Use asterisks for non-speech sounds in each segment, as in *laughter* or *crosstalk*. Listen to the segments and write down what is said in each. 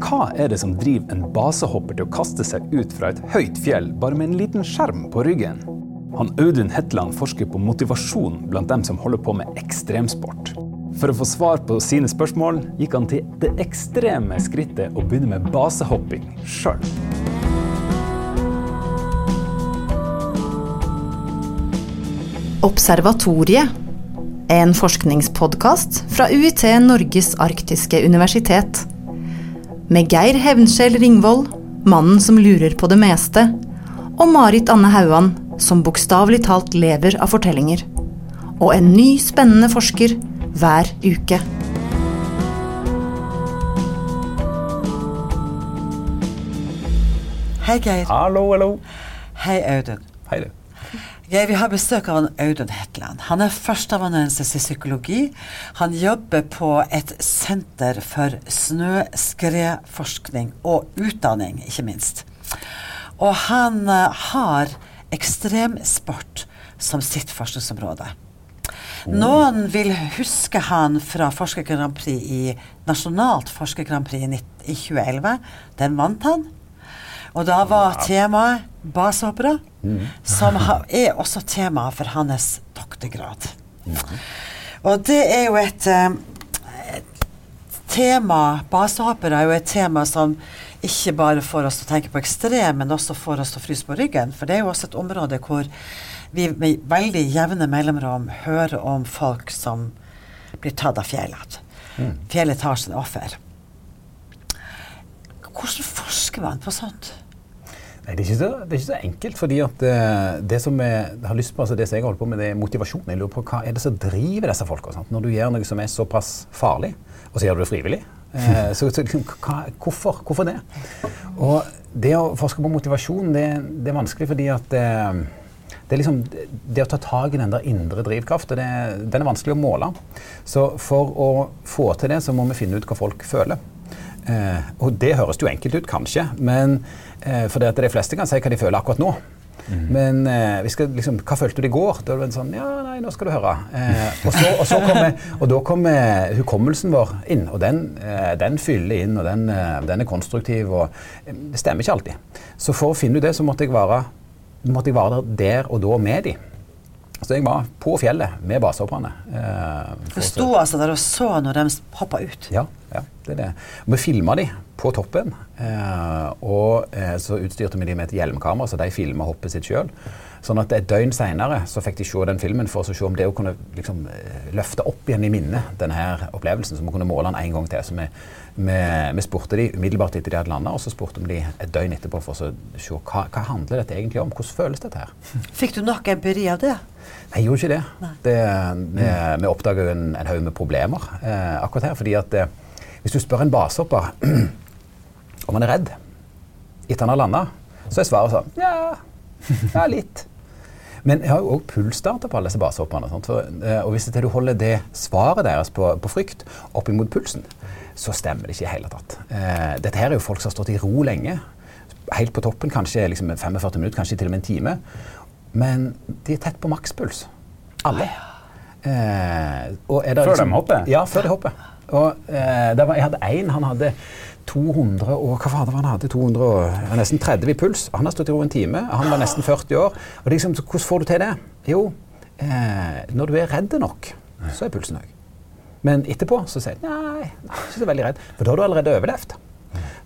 Hva er det som driver en basehopper til å kaste seg ut fra et høyt fjell bare med en liten skjerm på ryggen? Han Audun Hetland forsker på motivasjon blant dem som holder på med ekstremsport. For å få svar på sine spørsmål gikk han til det ekstreme skrittet å begynne med basehopping sjøl. Observatoriet. En forskningspodkast fra UiT Norges arktiske universitet. Med Geir Hevnskjell Ringvold, mannen som lurer på det meste, og Marit Anne Hauan, som bokstavelig talt lever av fortellinger. Og en ny, spennende forsker hver uke. Hei, Geir. Hallo, hallo. Hei, Audun. Hei, du. Geir, vi har besøk av en Audun Hetland. Han er førsteamanuensis i psykologi. Han jobber på et senter for snøskredforskning og utdanning, ikke minst. Og han uh, har ekstremsport som sitt forskningsområde. Noen vil huske han fra Forsker Grand Prix i Nasjonalt Forsker Grand Prix i 2011. Den vant han. Og da var temaet basehoppere, som er også tema for hans doktorgrad. Og det er jo et, et tema Basehoppere er jo et tema som ikke bare får oss til å tenke på ekstrem, men også får oss til å fryse på ryggen. For det er jo også et område hvor vi med veldig jevne mellomrom hører om folk som blir tatt av fjellet. Fjellet tar sine offer. Hvordan forsker man på sånt? Nei, det, er ikke så, det er ikke så enkelt. fordi at uh, det som jeg har lyst på, altså det som jeg holder på med, det er motivasjon. Jeg lurer på Hva er det som driver disse folka? Når du gjør noe som er såpass farlig, og så gjør du det frivillig. Uh, så, så hva, hvorfor, hvorfor det? Og det å forske på motivasjon, det, det er vanskelig fordi at uh, det, er liksom, det å ta tak i den der indre drivkraften, den er vanskelig å måle. Så for å få til det, så må vi finne ut hva folk føler. Eh, og det høres jo enkelt ut, kanskje, men eh, for det at de fleste kan si hva de føler akkurat nå. Mm. Men eh, vi skal liksom, hva følte du i går? Da er det sånn Ja, nei, nå skal du høre. Eh, og, så, og, så kommer, og, da kommer hukommelsen vår inn, og den, eh, den fyller inn, og den, eh, den, er konstruktiv. og Det stemmer ikke alltid. Så for å finne ut det, så måtte jeg være, måtte jeg være der og da med de. Så jeg var på fjellet med basehopperne. Eh, du sto altså der og så når de hoppa ut? Ja, ja, det er det. Og vi filma de på toppen. Eh, og eh, så utstyrte vi de med et hjelmkamera, så de filma hoppet sitt sjøl. Sånn at et døgn seinere fikk de se den filmen for å se om det å kunne liksom, løfte opp igjen i minnet denne her opplevelsen, så vi kunne måle den en gang til. Så vi, vi, vi spurte de umiddelbart etter de hadde landa, og så spurte vi de et døgn etterpå for å se hva, hva handler dette egentlig om. Hvordan føles dette her? Fikk du nok empiri av det? Nei, jeg gjorde ikke det. det vi, vi oppdaga jo en, en haug med problemer eh, akkurat her. fordi at eh, hvis du spør en basehopper *clears throat* om han er redd etter han har landa, så er svaret sånn Ja, ja litt. Men jeg har jo òg pulsdata på alle disse basehopperne. Eh, og hvis du holder det svaret deres på, på frykt opp imot pulsen, så stemmer det ikke i hele tatt. Eh, dette her er jo folk som har stått i ro lenge. Helt på toppen, kanskje liksom 45 minutter, kanskje til og med en time. Men de er tett på makspuls. Alle. Eh, før liksom, de hopper? Ja, før de hopper. Og, eh, var, jeg hadde én, han hadde 200 og hva var det han hadde? 200 og, nesten 30 i puls. Han har stått i ro en time. Han var nesten 40 år. Og liksom, Hvordan får du til det? Jo, eh, når du er redd nok, så er pulsen høy. Men etterpå så sier han nei, ikke så veldig redd. For da har du allerede overlevd.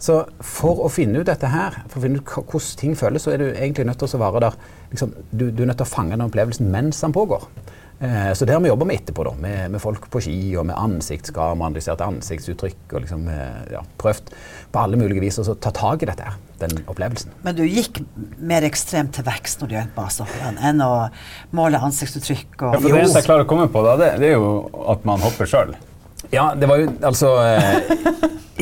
Så for å finne ut dette her, for å finne ut hvordan ting føles, så er du egentlig nødt til å være der liksom, du, du, er nødt til å fange den opplevelsen mens den pågår. Eh, så det har vi jobba med etterpå, da, med, med, folk på ski og med ansiktskamera, analysert ansiktsuttrykk og liksom, eh, ja, prøvd på alle mulige vis å ta tak i dette her, den opplevelsen. Men du gikk mer ekstremt til vekst når du gjaldt basehopperen enn å måle ansiktsuttrykk og Ja, for det eneste jeg klarer å komme på, da, det, det er jo at man hopper sjøl. Ja, det var jo altså eh,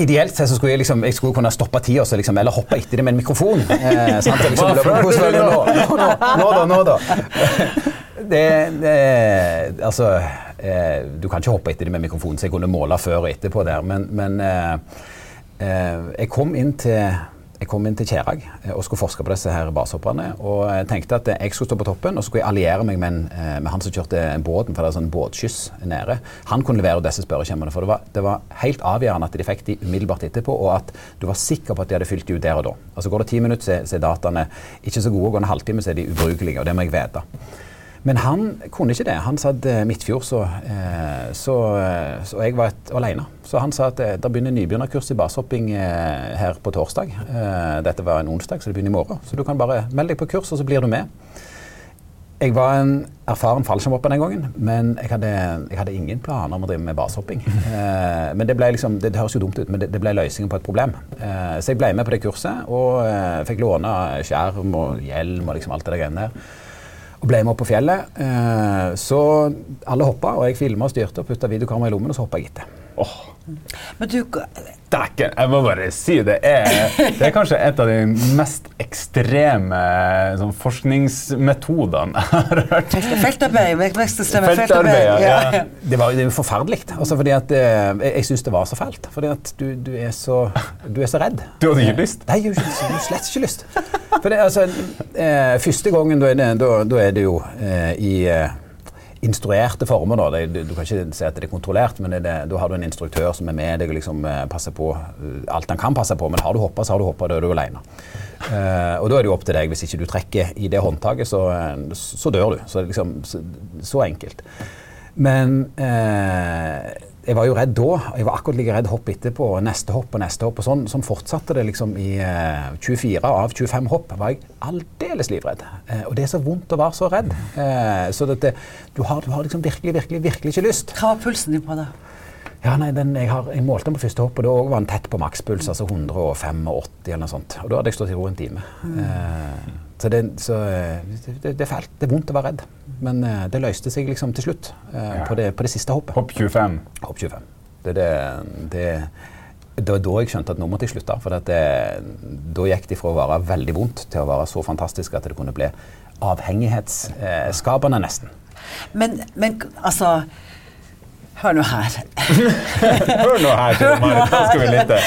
Ideelt sett så skulle jeg liksom Jeg skulle kunne stoppe tida liksom, eller hoppe etter det med en mikrofon. Eh, sant? *laughs* Liksom, nå, nå, nå, nå, da, nå da. Det, det, altså eh, Du kan ikke hoppe etter det med mikrofonen, så jeg kunne måle før og etterpå der. Men, men eh, eh jeg kom inn til til Kjerag eh, og skulle forske på disse her basehopperne. Og jeg tenkte at jeg skulle stå på toppen, og så skulle jeg alliere meg med, en, eh, med han som kjørte båten, for det er sånn båtskyss nede. Han kunne levere disse spørreskjemaene. For det var, det var, helt avgjørende at de fikk de umiddelbart etterpå, og at du var sikker på at de hadde fylt de ut der og da. Altså Går det ti minutter, så er dataene ikke så gode. Går det en halvtime, så er de ubrukelige. Og det må jeg vite. Men han kunne ikke det. Han satt eh, midtfjord, så, eh, så, eh, så, jeg var alene. Så han sa at det begynner nybegynnerkurs i basehopping her på torsdag. Dette var en onsdag, så det begynner i morgen. Så du kan bare melde deg på kurs, og så blir du med. Jeg var en erfaren fallskjermhopper den gangen, men jeg hadde, jeg hadde, ingen planer om å drive med basehopping. *laughs* Eh, men det, ble liksom, det, det, høres jo dumt ut, men det, det ble løsningen på et problem. Eh, så jeg ble med på det kurset og eh, fikk låne skjerm og hjelm og liksom alt det greiene der og ble med opp på fjellet. Eh, så alle hoppa, og jeg filma og styrte og putta videokamera i lommen, og så hoppa jeg etter. Oh. Men du Dæken, jeg må bare si det er, det er kanskje et av de mest ekstreme sånn, forskningsmetodene jeg har hørt. Feltarbeid. Feltarbeid, feltarbeid ja. ja. Det var jo forferdelig. Altså, fordi at, eh, jeg jeg syns det var så fælt. Fordi at du, du, er, så, du er så redd. Du hadde ikke lyst? Nei, jeg har slett ikke lyst. For det, altså, eh, Første gangen da er det, da, da er det jo eh, i eh, instruerte former. Da. Det, du kan ikke si at det er kontrollert, men det, da har du en instruktør som er med deg og liksom, eh, passer på eh, alt han kan passe på. Men har du hoppa, så har du hoppa, da er du alene. Uh, og da er det jo opp til deg. Hvis ikke du trekker i det håndtaket, så, så dør du. Så, liksom, så, så enkelt. Men uh, jeg var jo redd da. Jeg var akkurat like redd hopp etterpå. og Neste hopp og neste hopp. og Sånn, sånn fortsatte det liksom i eh, 24 av 25 hopp. var jeg aldeles livredd. Eh, og det er så vondt å være så redd. Eh, så dette, du, har, du har liksom virkelig, virkelig, virkelig ikke lyst. Hva var pulsen din på da? Ja, nei, den, jeg, har, jeg, målte den på første hopp, og da var den tett på makspuls. Altså 185 eller noe sånt. Og da hadde jeg stått i ro en time. Mm. Eh, så, det, så det, det, er fælt. Det er vondt å være redd. Men uh, det løste seg liksom til slutt uh, ja. på, det, på, det, siste hoppet. Hopp 25. Hopp 25. Det, det, det, det var da jeg skjønte at nå måtte jeg slutte. For da gikk det fra å være veldig vondt til å være så fantastisk at det kunne bli avhengighetsskapende, nesten. Men, men altså Hør nå her. *laughs* Hør nå her, Marit. Da skal vi lytte.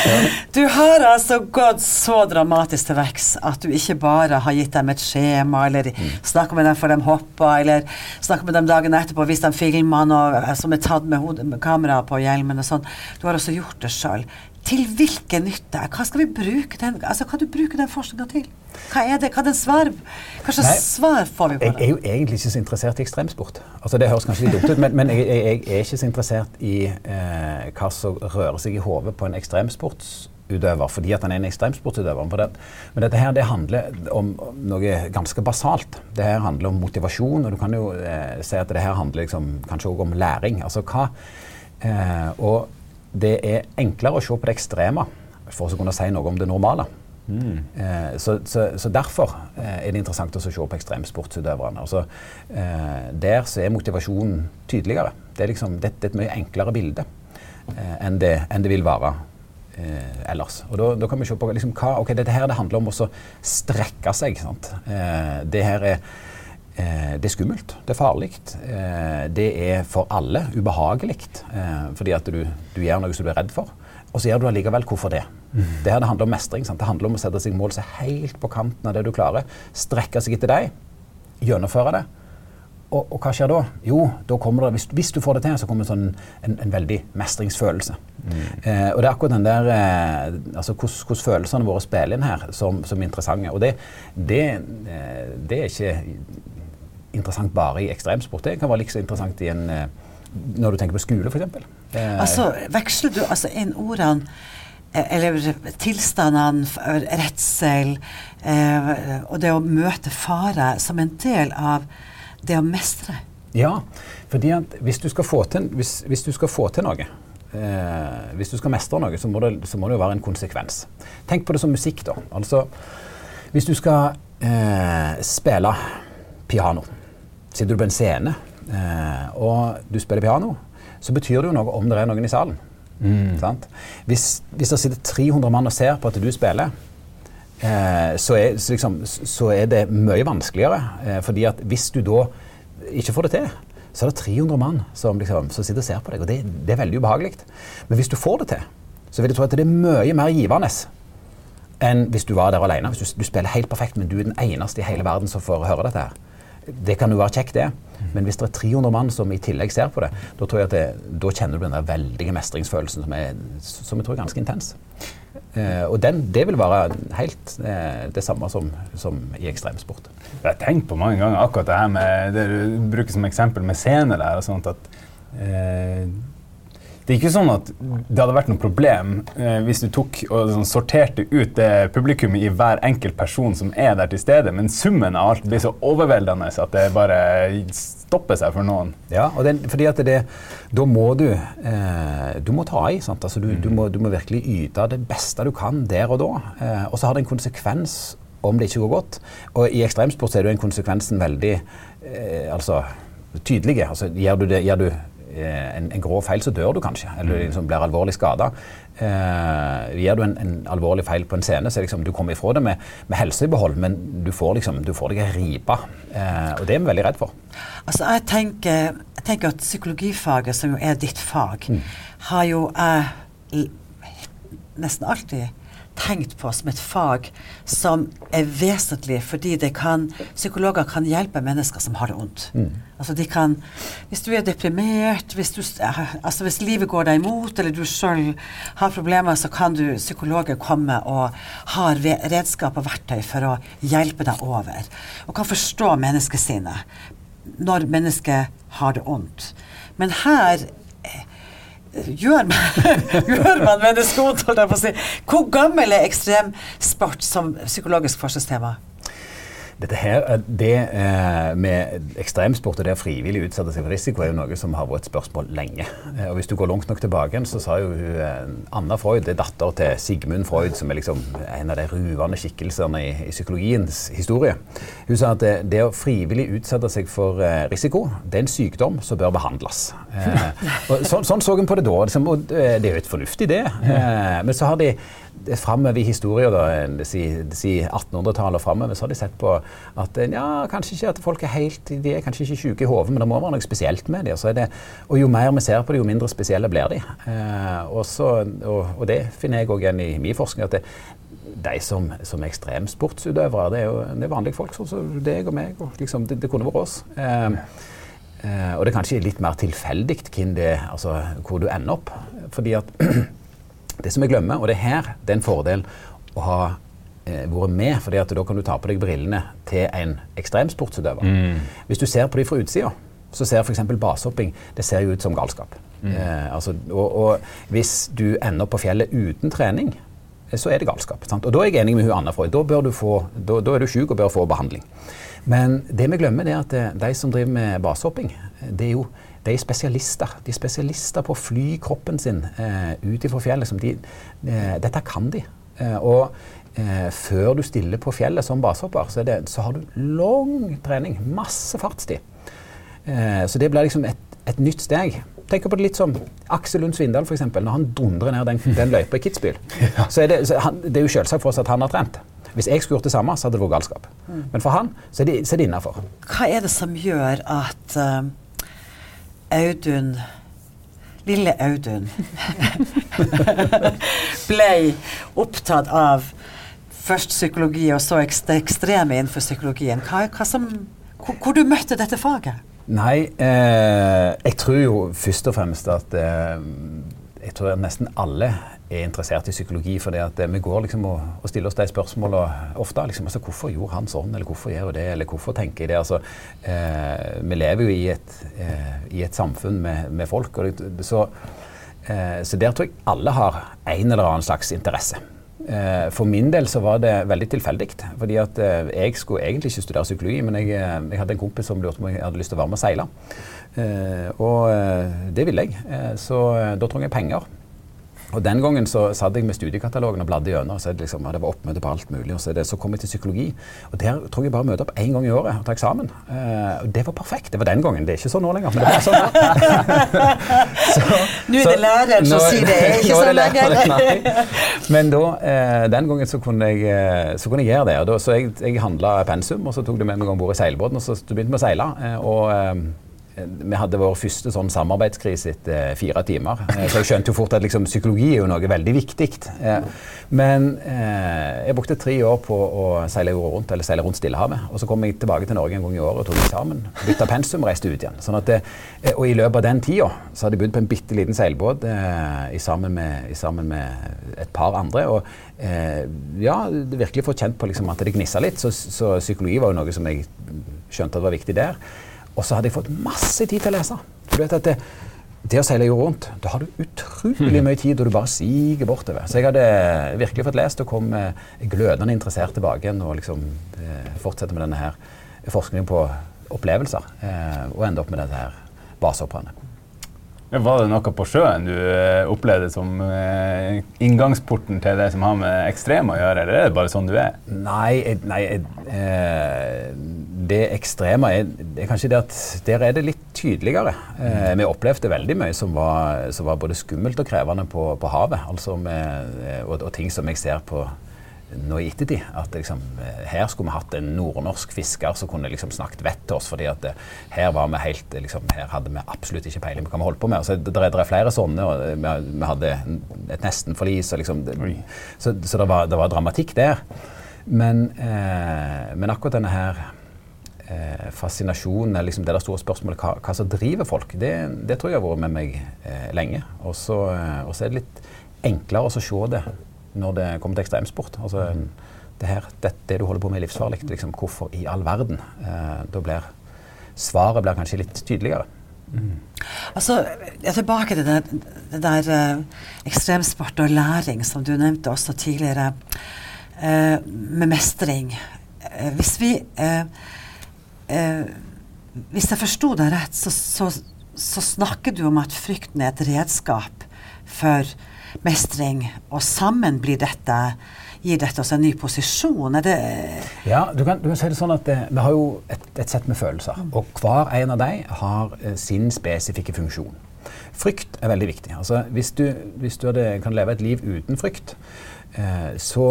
Du har altså gått så dramatisk til verks at du ikke bare har gitt dem et skjema, eller mm. snakka med dem før de hoppa, eller snakka med dem dagen etterpå hvis de filmer noe som er tatt med, med kamera på hjelmen og sånn. Du har også gjort det sjøl til hvilken nytte? Hva skal vi bruke den, altså, du den forskninga til? Hva er det? Hva, er svar, hva slags Nei, svar får vi på det? Jeg er jo egentlig ikke så interessert i ekstremsport. Altså, det høres kanskje litt dumt ut, men, men jeg, jeg, jeg, er ikke så interessert i eh, hva som rører seg i hodet på en ekstremsportsutøver fordi at han er en ekstremsportsutøver. Det, men dette her det handler om noe ganske basalt. Det her handler om motivasjon, og du kan jo eh, si at det her handler liksom, kanskje også om læring. Altså hva eh, og det er enklere å se på det ekstreme for å kunne si noe om det normale. Mm. Eh, så, så, så, Derfor eh, er det interessant å se på ekstremsportsutøverne. Altså, eh, der så er motivasjonen tydeligere. Det er, liksom, det, det er et mye enklere bilde eh, enn det, enn, det, vil være eh, ellers. Og da, kan vi se på liksom, hva okay, Dette her det handler om å strekke seg. Eh, det her er det er skummelt, det er farlig. Eh, det er for alle ubehagelig. Eh, fordi at du, du, gjør noe som du er redd for. Og så gjør du allikevel hvorfor det. Mm. Det her det handler om mestring. Sant? Det handler om å sette seg mål som er helt på kanten av det du klarer. Strekke seg etter deg. Gjennomføre det. Og, og, hva skjer da? Jo, da kommer det, hvis, hvis du får det til, så kommer det sånn en, en veldig mestringsfølelse. Mm. Eh, og det er akkurat den der eh, altså Hvordan følelsene våre spiller inn her, som, som er interessante. Og det, det, eh, det er ikke interessant bare i ekstremsport. Det kan være like så interessant i en, eh, når du tenker på skole, f.eks. Eh. Altså, veksler du altså inn ordene eh, eller tilstandene, redsel eh, og det å møte fare som en del av det å mestre? Ja, fordi at hvis du skal få til, hvis, hvis du skal få til noe eh, Hvis du skal mestre noe, så må, det, så må, det, jo være en konsekvens. Tenk på det som musikk, da. Altså, hvis du skal eh, spille piano Sitter du på en scene eh, og du spiller piano, så betyr det jo noe om det er noen i salen. Mm. Hvis, hvis, det sitter 300 mann og ser på at du spiller, eh, så, er, så, liksom, så, er, det mye vanskeligere. Eh, fordi at hvis du da ikke får det til, så er det 300 mann som, liksom, som sitter og ser på deg. Og det, det er veldig ubehagelig. Men hvis du får det til, så vil jeg tro at det er mye mer givende enn hvis du var der alene. Hvis du, du, spiller helt perfekt, men du er den eneste i hele verden som får høre dette her. Det kan jo være kjekt, det. Men hvis det er 300 mann som i tillegg ser på det, da, tror jeg at det, da kjenner du den der veldige mestringsfølelsen som, er, som jeg tror er ganske intens. Eh, og den, det vil være helt eh, det samme som, som, i ekstremsport. Jeg har tenkt på mange ganger akkurat det her med det du bruker som eksempel med scene der. og sånt at eh, det er ikke sånn at det hadde vært noe problem eh, hvis du tok og sånn, sorterte ut det publikummet i hver enkelt person som er der til stede, men summen av alt blir så overveldende at det bare stopper seg for noen. Ja, og det, fordi at det, da må du eh, Du må ta i. sant? Altså, du, du, må, du, må, virkelig yte det beste du kan der og da. Eh, og så har det en konsekvens om det ikke går godt. Og i ekstremsport er den konsekvensen veldig eh, altså, tydelig. Altså, gjør du det, gjør du en, en, grov feil, så dør du kanskje. Eller mm. liksom blir alvorlig skada. Eh, gjør du en, en, alvorlig feil på en scene, så liksom, du kommer ifra det med, med helse i behold, men du får, liksom, du får deg ei ripe. Eh, og det er vi veldig redd for. Altså, jeg tenker, jeg tenker, at psykologifaget, som jo er ditt fag, mm. har jo jeg nesten alltid tenkt på som et fag som er vesentlig fordi det kan, psykologer kan hjelpe mennesker som har det vondt. Mm. Altså de kan, Hvis du er deprimert, hvis, du, altså hvis livet går deg imot, eller du sjøl har problemer, så kan du psykologer komme og har redskap og verktøy for å hjelpe deg over. Og kan forstå menneskesinnet når mennesket har det vondt. Men her gjør man, *laughs* gjør man ondt, holdt jeg på å si. Hvor gammel er ekstremsport som psykologisk forskningstema? Dette her, det eh, med ekstremsport og det å frivillig utsette seg for risiko er jo noe som har vært et spørsmål lenge. Eh, og Hvis du går langt nok tilbake, så sa jo eh, Anna Freud, det er datter til Sigmund Freud, som er liksom en av de ruvende skikkelsene i, i, psykologiens historie. Hun sa at det, det, å frivillig utsette seg for risiko, det er en sykdom som bør behandles. og så, sånn så hun på det da. Liksom, og det er jo et fornuftig det. men så har de framover i historien, da, si, si 1800-tallet og framover, så har de sett på at ja, kanskje ikke at folk er helt De er kanskje ikke syke i hodet, men det må være noe spesielt med dem. Og jo mer vi ser på det, jo mindre spesielle blir de. Eh, og, så, og, og, det finner jeg òg igjen i min forskning. at det, de som, som ekstremsportsutøvere, det er jo det er vanlige folk, sånn som deg og meg. Og liksom, det, det, kunne vært oss. Eh, eh, og det er kanskje litt mer tilfeldig altså, hvor du ender opp. Fordi at *clears throat* Det som vi glemmer, og det er her det er en fordel å ha eh, vært med, for da kan du ta på deg brillene til en ekstremsportsutøver. Mm. Hvis du ser på de fra utsida, så ser f.eks. basehopping det ser jo ut som galskap. Mm. Eh, altså, og, og, hvis du ender på fjellet uten trening, eh, så er det galskap. Sant? Og da er jeg enig med hun Anna Freud. Da, bør du få, da, da er du syk og bør få behandling. Men det vi glemmer, er at eh, de som driver med basehopping, det er jo de er spesialister. De er spesialister på å fly kroppen sin eh, ut ifra fjellet. De, eh, dette kan de. Eh, og eh, før du stiller på fjellet som basehopper, så, det, så har du lang trening. Masse fartstid. Eh, så det blir liksom et, et, nytt steg. Tenk på det litt som Aksel Lund Svindal, f.eks. Når han dundrer ned den, den løypa i Kitzbühel. *laughs* Så er det, så han, det er jo selvsagt for oss at han har trent. Hvis jeg skulle gjort det samme, så hadde det vært galskap. Mm. Men for han så er det, så det innafor. Hva er det som gjør at uh Audun Lille Audun *laughs* ble opptatt av først psykologi og så det ekstreme innenfor psykologien. Hva, hva som, hvor, hvor, du møtte dette faget? Nei, eh, jeg tror jo først og fremst at eh, jeg tror nesten alle er interessert i psykologi. For at vi går liksom og, og, stiller oss de spørsmålene ofte. Liksom, altså, hvorfor gjorde han sånn, eller hvorfor gjør hun det, eller hvorfor tenker jeg det? Altså, eh, vi lever jo i et, eh, i et samfunn med, med folk. Det, så, eh, så, der tror jeg alle har en eller annen slags interesse. Eh, for min del så var det veldig tilfeldig. fordi at eh, jeg skulle egentlig ikke studere psykologi, men jeg, jeg hadde en kompis som lurte på om jeg hadde lyst til å være med og seile. og det ville jeg. så da trengte jeg penger. Og Den gangen så satt jeg med studiekatalogen og bladde gjennom. Så det, liksom, det var oppmøte på alt mulig. og Så, det, så, kom jeg til psykologi. og Der tror jeg bare møter opp én gang i året og tar eksamen. Uh, og Det var perfekt. Det var den gangen. Det er ikke sånn nå lenger. men det var sånn. *laughs* så, nå er det læreren som sier det, er ikke sånn lenger. men da, uh, den gangen så kunne, jeg, uh, så kunne jeg gjøre det. og da, Så jeg, jeg handla pensum, og så tok det med meg om bord i seilbåten og så begynte vi å seile. og vi hadde vår første sånn samarbeidskrise etter fire timer. Eh, så jeg skjønte jo fort at liksom, psykologi er jo noe veldig viktig. Eh, men eh, jeg brukte tre år på å seile rundt, eller seile rundt Stillehavet. Og så kom jeg tilbake til Norge en gang i året og tok eksamen. Bytta pensum og reiste ut igjen. Sånn det, og i løpet av den tida så hadde jeg bodd på en bitte liten seilbåt eh, sammen, med, sammen, med, et par andre. og eh, ja, virkelig fått kjent på liksom, at det gnissa litt. Så, så psykologi var jo noe som jeg skjønte at var viktig der. Og så hadde jeg fått masse tid til å lese. For du vet at det, det å seile jorda rundt, da har du utrolig mye tid, og du bare siger bortover. Så jeg hadde virkelig fått lest og kom glødende interessert tilbake igjen og liksom eh, fortsette med denne her forskningen på opplevelser. Eh, og ende opp med dette her basehopperne. Var det noe på sjøen du eh, opplevde som eh, inngangsporten til det som har med ekstrem å gjøre, eller er det bare sånn du er? Nei, nei eh, det ekstreme er, er, kanskje det at der er det litt tydeligere. Vi opplevde veldig mye som var, som var, både skummelt og krevende på, på havet. Altså med, og, og, ting som jeg ser på nå i ettertid. At liksom, eh, her skulle vi hatt en nordnorsk fisker som kunne liksom snakket vett til oss. fordi at her var vi helt, liksom, her hadde vi absolutt ikke peiling på hva vi holdt på med. Altså, det, det er flere sånne. og Vi, hadde et nestenforlis. Liksom, så, så det, var, det var dramatikk der. Men, eh, men akkurat denne her eh, fascinasjonen, liksom det der store spørsmålet hva, hva som driver folk, det, det, tror jeg har vært med meg eh, lenge. Og så eh, er det litt enklere å se det når det kommer til ekstremsport. Altså, det, her, det, det, du holder på med, er livsfarlig. Liksom, hvorfor i all verden? Eh, da blir svaret blir kanskje litt tydeligere. Mm. Altså, tilbake til det, det der eh, ekstremsport og læring som du nevnte også tidligere, eh, med mestring. Uh, hvis vi Hvis jeg forsto deg rett, så, så, så snakker du om at frykten er et redskap for mestring, og sammen blir dette gir dette oss en ny posisjon? Er det Ja, du kan, du kan si det sånn at det, vi har jo et, et, sett med følelser. Mm. Og hver en av dem har eh, sin spesifikke funksjon. Frykt er veldig viktig. Altså, hvis du, hvis du hadde, kan leve et liv uten frykt, eh, så,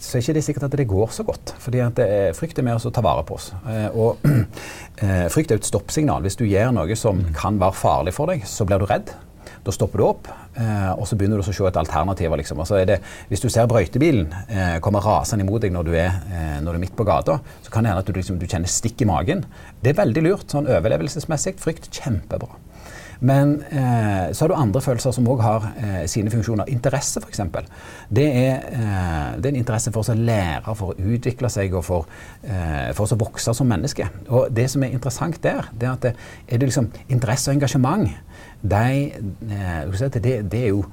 så, er ikke det sikkert at det går så godt. fordi at det, frykt er med oss å ta vare på oss. Eh, og *clears throat* eh, frykt er et stoppsignal. Hvis du gjør noe som mm. kan være farlig for deg, så blir du redd. Da stopper du opp, eh, og så begynner du å se et alternativ. Liksom. Altså det, hvis du ser brøytebilen eh, komme rasende imot deg når du, er, eh, når du er midt på gata, så kan det hende at du, liksom, du, kjenner stikk i magen. Det er veldig lurt. sånn Overlevelsesmessig frykt kjempebra. Men eh, så har du andre følelser som òg har eh, sine funksjoner. Interesse, f.eks. Det, eh, det er en interesse for å lære, for å utvikle seg og for, eh, for å vokse som menneske. Og det som er interessant der, det er at det, er det liksom interesse og engasjement de, eh, det, det, er jo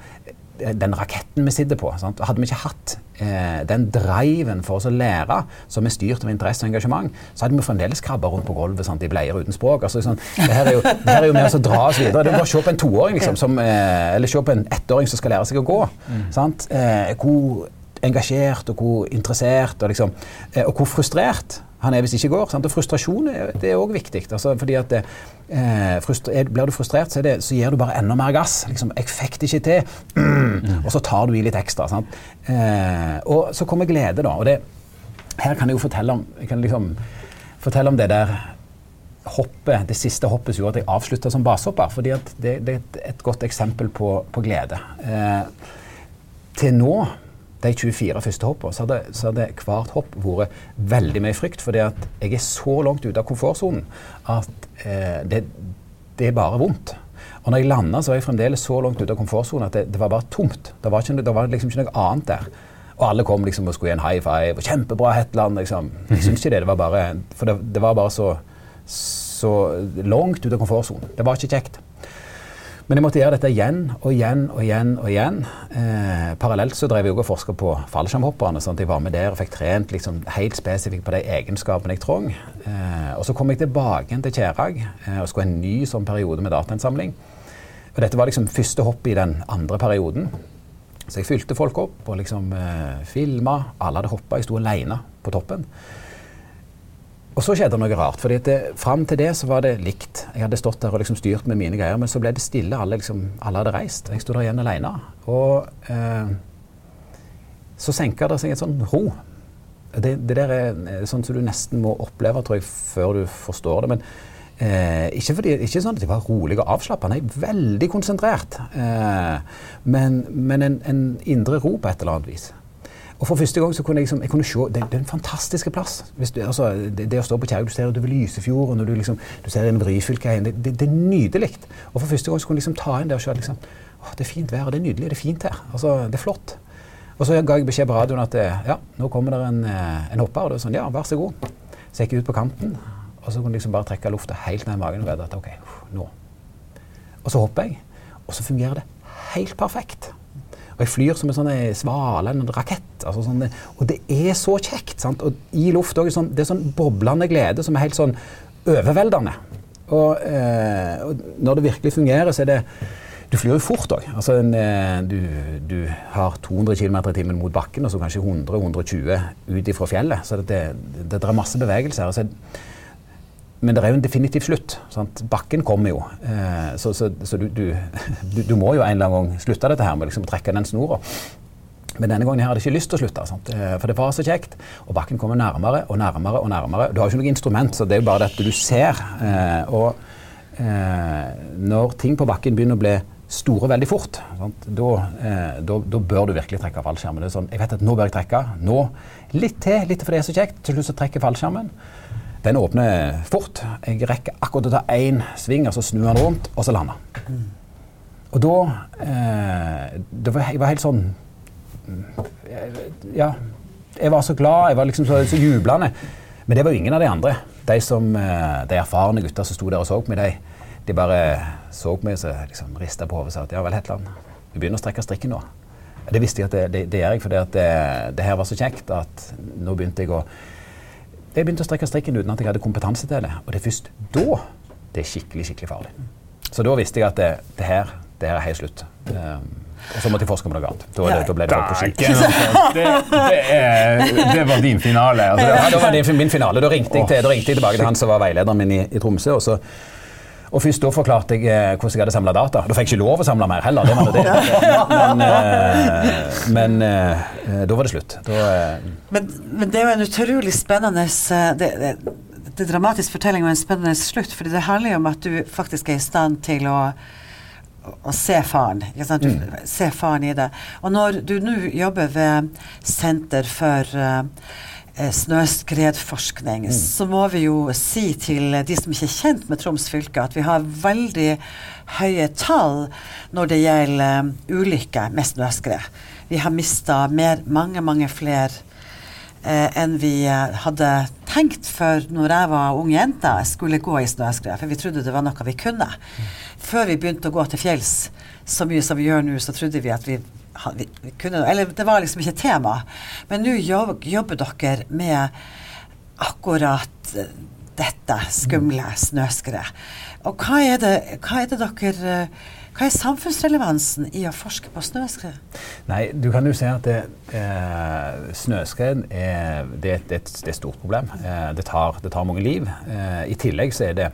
den raketten vi sitter på. Sant? Hadde vi ikke hatt eh, den driven for oss å lære, som er styrt av interesse og engasjement, så hadde vi fremdeles krabba rundt på gulvet sant, i bleier uten språk. Altså, sånn, det, her er jo, det her er jo med oss å dra oss videre. Det er bare å se på en toåring, liksom, som, eh, eller se på en ettåring som skal lære seg å gå. Mm. Eh, hvor engasjert og hvor interessert og, liksom, eh, og hvor frustrert han er hvis det ikke går. Sant? Og frustrasjon det er òg viktig. Altså, fordi at eh, Blir du frustrert, så, det, så, gir du bare enda mer gass. Liksom, 'Jeg fikk det ikke til.' Mm. Og så tar du i litt ekstra. Eh, og så kommer glede, da. Og det, her kan jeg jo fortelle om, jeg kan liksom fortelle om det der hoppet, det siste hoppet som gjorde at jeg avslutta som basehopper. fordi det, det, er et godt eksempel på, på glede. Eh, til nå de 24 første hoppene, så hadde, så hadde hvert hopp vært veldig mye frykt. Fordi jeg er så langt ute av komfortsonen at eh, det, det, er bare vondt. Og når jeg landa, så var jeg fremdeles så langt ute av komfortsonen at det, det, var bare tomt. Det var, ikke, det var liksom ikke noe annet der. Og alle kom liksom og skulle gi en high five. og 'Kjempebra, Hetland'. Liksom. Jeg syns ikke det. det var bare, for det, det var bare så, så langt ute av komfortsonen. Det var ikke kjekt. Men jeg måtte gjøre dette igjen og igjen og igjen. og igjen. Eh, parallelt så drev jeg og forska på fallskjermhopperne. sånn at jeg var med der og fikk trent liksom helt spesifikt på de egenskapene jeg trong. Eh, og så kom jeg tilbake til Kjerag eh, og skulle ha en ny sånn periode med datainnsamling. Og dette var liksom første hopp i den andre perioden. Så jeg fylte folk opp og liksom eh, filma. Alle hadde hoppa, jeg sto aleine på toppen. Og så skjedde det noe rart. fordi Fram til det så var det likt. Jeg hadde stått der og liksom styrt med mine greier, men så ble det stille. Alle, liksom, alle hadde reist. Jeg sto der igjen alene. Og eh, så senka det seg en sånn ro. Det, det, der er sånn som du nesten må oppleve tror jeg, før du forstår det. Men Eh, ikke, fordi, ikke sånn at jeg var rolig og avslappa, nei, veldig konsentrert. Eh, men, men en, en, indre ro på et eller annet vis. Og for første gang så kunne jeg, liksom, jeg kunne se Det, det er en fantastisk plass. Du, altså, det, det, å stå på Kjerag du ser utover Lysefjorden, og du, liksom, du ser inn Ryfylke det, det, det, er nydelig. Og for første gang så kunne jeg liksom ta inn det og se liksom, å, det er fint vær, og det er nydelig, det er fint her. Altså, det er flott. Og så ga jeg beskjed på radioen at ja, nå kommer det en, eh, en hopper. Og det var sånn, ja, vær så god. Så jeg gikk ut på kanten, og så kunne jeg liksom bare trekke lufta helt ned i magen og vite at OK, nå. Og så hopper jeg, og så fungerer det helt perfekt. Og jeg flyr som en sånn svale eller en rakett. Altså sånn, og det er så kjekt. Sant? Og i luft òg sånn, det er sånn boblende glede som er helt sånn overveldende. Og, eh, og når det virkelig fungerer, så er det du flyr jo fort òg. Altså, eh, du, du, har 200 km i timen mot bakken, og så kanskje 100-120 ut ifra fjellet. Så det, det, det, er masse bevegelser. Altså, men det er jo en definitiv slutt. Sant? Bakken kommer jo. Eh, så, så, så du, du, du, må jo en eller annen gang slutte dette her med liksom å trekke den snora. Men denne gangen her hadde jeg ikke lyst til å slutte, sant? Eh, for det var så kjekt. Og bakken kommer nærmere og nærmere. og nærmere. Du har jo ikke noe instrument, så det er jo bare dette du ser. Eh, og eh, når ting på bakken begynner å bli store veldig fort, da, eh, bør du virkelig trekke fallskjermen. Det er sånn, jeg vet at nå bør jeg trekke. Nå. Litt til, litt fordi det er så kjekt. Til slutt så trekker fallskjermen. Den åpner fort. Jeg rekker akkurat å ta én sving, og så snur han rundt, og så lander mm. Og da eh, det var, Jeg var helt sånn Ja. Jeg var så glad, jeg var liksom så, så jublende. Men det var jo ingen av de andre. De, som, eh, de erfarne gutta som sto der og så på meg, de, de bare så på meg og liksom rista på hodet og sa at ja vel, Hetland, vi begynner å strekke strikken nå. Det visste jeg at det, det, det gjør jeg, for det, det, her var så kjekt at nå begynte jeg å jeg begynte å strekke strikken uten at jeg hadde kompetanse til det. Og det er først da det er skikkelig skikkelig farlig. Så da visste jeg at det, det her, det her er helt slutt. Um, og så måtte jeg forske på noe annet. Da, da ble det på ski. Det, det, det, var din finale? Altså, ja, det var det, min finale. Da ringte, jeg, til, da ringte jeg tilbake til han som var veilederen min i, i Tromsø. og så og først da forklarte jeg eh, hvordan jeg hadde samla data. Da fikk jeg ikke lov å samle mer heller. det var det. *laughs* Men, eh, men eh, da var det slutt. Da, men, men, det er jo en utrolig spennende det, det, det er dramatisk fortelling og en spennende slutt. fordi det handler jo om at du faktisk er i stand til å å se faren. Du mm. Se faren i det. Og når du nå jobber ved Senter for uh, Eh, snøskredforskning, mm. så må vi jo si til de som ikke er kjent med Troms fylke, at vi har veldig høye tall når det gjelder uh, ulykker med snøskred. Vi har mista mange, mange flere eh, enn vi uh, hadde tenkt for når jeg var ung jente jeg skulle gå i snøskred, for vi trodde det var noe vi kunne. Før vi begynte å gå til fjells så mye som vi gjør nå, så trodde vi at vi vi, vi kunne, Eller det var liksom ikke tema. Men nå jobb, jobber dere med akkurat eh, dette skumle snøskredet. Og hva er, det, hva er det dere hva er samfunnsrelevansen i å forske på snøskred? Nei, Du kan jo si at det, eh, snøskred er, det, det, det er et stort problem. Eh, tar, det, tar, mange liv. Eh, I tillegg så er det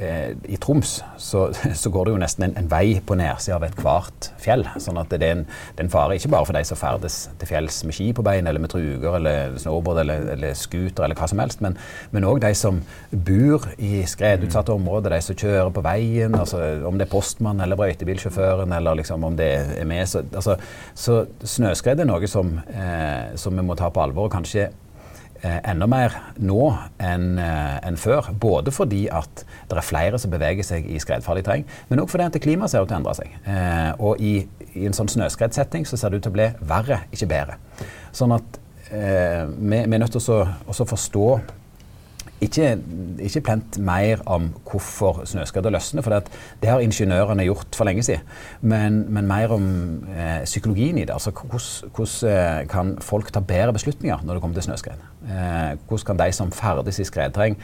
I Troms så, så, går det jo nesten en, en vei på nedsida av ethvert fjell. sånn at det er, en, det er en fare ikke bare for de som ferdes til fjells med ski på bein, eller med truger, eller snowboard, eller, eller scooter, eller hva som helst, men òg de som bor i skredutsatte områder, de som kjører på veien, altså om det er postmann eller brøytebilsjåføren, eller liksom om det er med. Så, altså, så snøskred er noe som, eh, som vi må ta på alvor. og kanskje Eh, enda mer nå enn eh, en før. Både fordi at det er flere som beveger seg i skredfarlig terreng, men òg fordi at klimaet ser ut til å endre seg. Eh, og i, i en sånn snøskredsetting så ser det ut til å bli verre, ikke bedre. Sånn at eh, vi, vi, er nødt til å forstå ikke, ikke plent mer om hvorfor snøskredder løsner, for det, har ingeniørene gjort for lenge siden. Men, men mer om eh, psykologien i det. altså Hvordan eh, kan folk ta bedre beslutninger når det kommer til snøskred? Eh, kan de som ferdes i skredterreng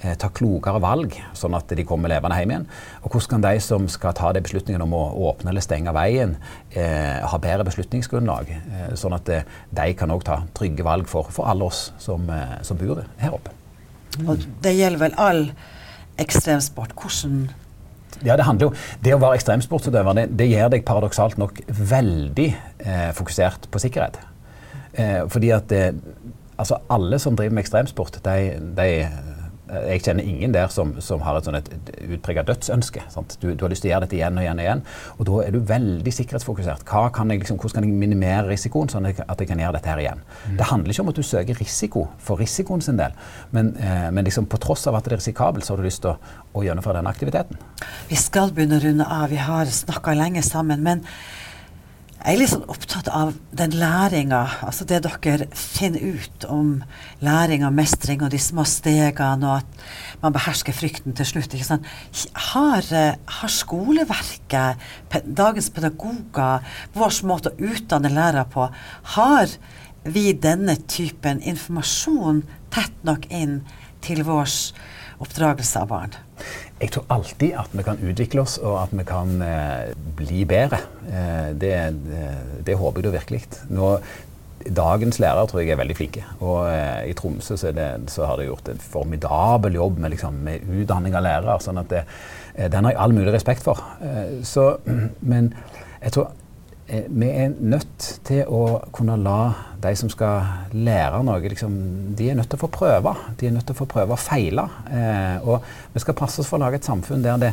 eh, ta klokere valg, sånn at de kommer levende hjem igjen? Og hvordan kan de som skal ta de beslutningene om å åpne eller stenge veien, eh, ha bedre beslutningsgrunnlag, eh, sånn at de kan òg ta trygge valg for, for alle oss som, som bor her oppe? Og det gjelder vel all ekstremsport. Hvordan ja, Det handler jo, det å være ekstremsportsutøver det, det gjør deg paradoksalt nok veldig eh, fokusert på sikkerhet. Eh, fordi at det, altså alle som driver med ekstremsport, de, de eh, jeg kjenner ingen der som, som har et, sånn et utprega dødsønske. Du, du, har lyst til å gjøre dette igjen og igjen og igjen. Og da er du veldig sikkerhetsfokusert. Kan jeg, liksom, hvordan kan jeg minimere risikoen, sånn at jeg kan gjøre dette her igjen? Mm. Det handler ikke om at du søker risiko for risikoen sin del, men, eh, men liksom, på tross av at det er risikabelt, så har du lyst til å, å gjennomføre den aktiviteten. Vi skal begynne å runde av. Vi har snakka lenge sammen. men jeg er litt sånn opptatt av den læringa, altså det dere finner ut om læring og mestring og de små stegene, og at man behersker frykten til slutt. ikke sant? Har, eh, har skoleverket, dagens pedagoger, vår måte å utdanne lærere på, har vi denne typen informasjon tett nok inn til vår oppdragelse av barn? Jeg tror alltid at vi kan utvikle oss, og at vi kan eh, bli bedre. Eh, det, det, det, håper jeg da virkelig. Nå, dagens lærere tror jeg er veldig flinke. Og eh, i Tromsø så, det, så, har de gjort en formidabel jobb med, liksom, med utdanning av lærere. sånn at eh, Den har jeg all mulig respekt for. Eh, så, *clears throat* men jeg tror Eh, vi er nødt til å kunne la de som skal lære noe, liksom, de er nødt til å få prøve. De er nødt til å få prøve å feile. Eh, og vi skal passe oss for å lage et samfunn der det,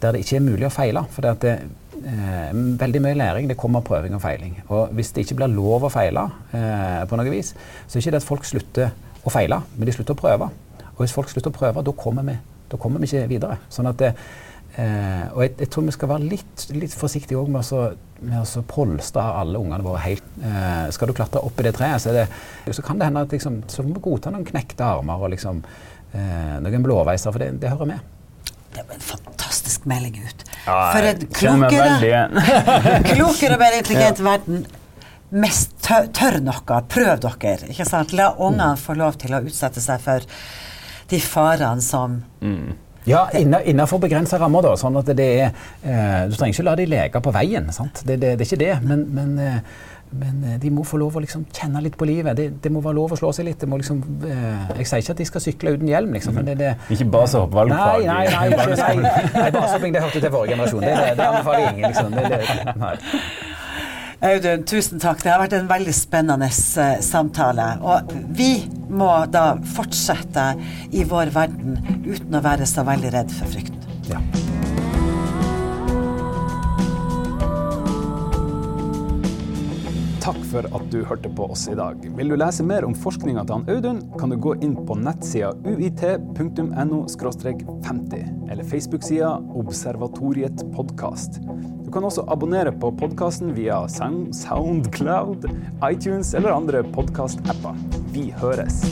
der det ikke er mulig å feile. For det, det eh, veldig mye læring det kommer av prøving og feiling. Og hvis det ikke blir lov å feile eh, på noe vis, så er det ikke at folk slutter å feile, men de slutter å prøve. Og hvis folk slutter å prøve, da kommer vi, da kommer vi ikke videre. Sånn at det, Eh, og jeg, jeg, tror vi skal være litt, litt forsiktige med, med å polstre alle ungene våre helt. Eh, skal du klatre opp i det treet, så, det, så kan det hende at liksom, så må vi godta noen knekte armer og liksom, eh, noen blåveiser, for det, det, hører med. Det var en fantastisk melding ut. Ja, for en klokere, *laughs* klokere og mer intelligent ja. verden. Mest tør, tør noe, prøv dere. ikke sant? La ungene få lov til å utsette seg for de farene som mm ja, innenfor begrensa rammer, da. Sånn at det er eh, Du trenger ikke la de leke på veien. sant? Det, det, det er ikke det. Men, men, eh, men, eh, de må få lov å liksom kjenne litt på livet. Det, det, må være lov å slå seg litt. Liksom, eh, jeg sier ikke at de skal sykle uten hjelm. liksom. Men det, *laughs* ikke basehopp, valgfag? Nei, nei, nei, nei, nei, nei basehopping det hørte til forrige generasjon. Det, det, det anbefaler ingen. liksom. Det, det, nei. Audun, tusen takk. Det har vært en veldig spennende uh, samtale. Og vi må da fortsette i vår verden uten å være så veldig redd for frykten. Ja. Takk for at du hørte på oss i dag. Vil du lese mer om forskninga til han Audun, kan du gå inn på nettsida uit.no 50, eller Facebook-sida Observatoriet podkast. Du kan også abonnere på podkasten via Soundcloud, iTunes eller andre podkast-apper. Vi høres!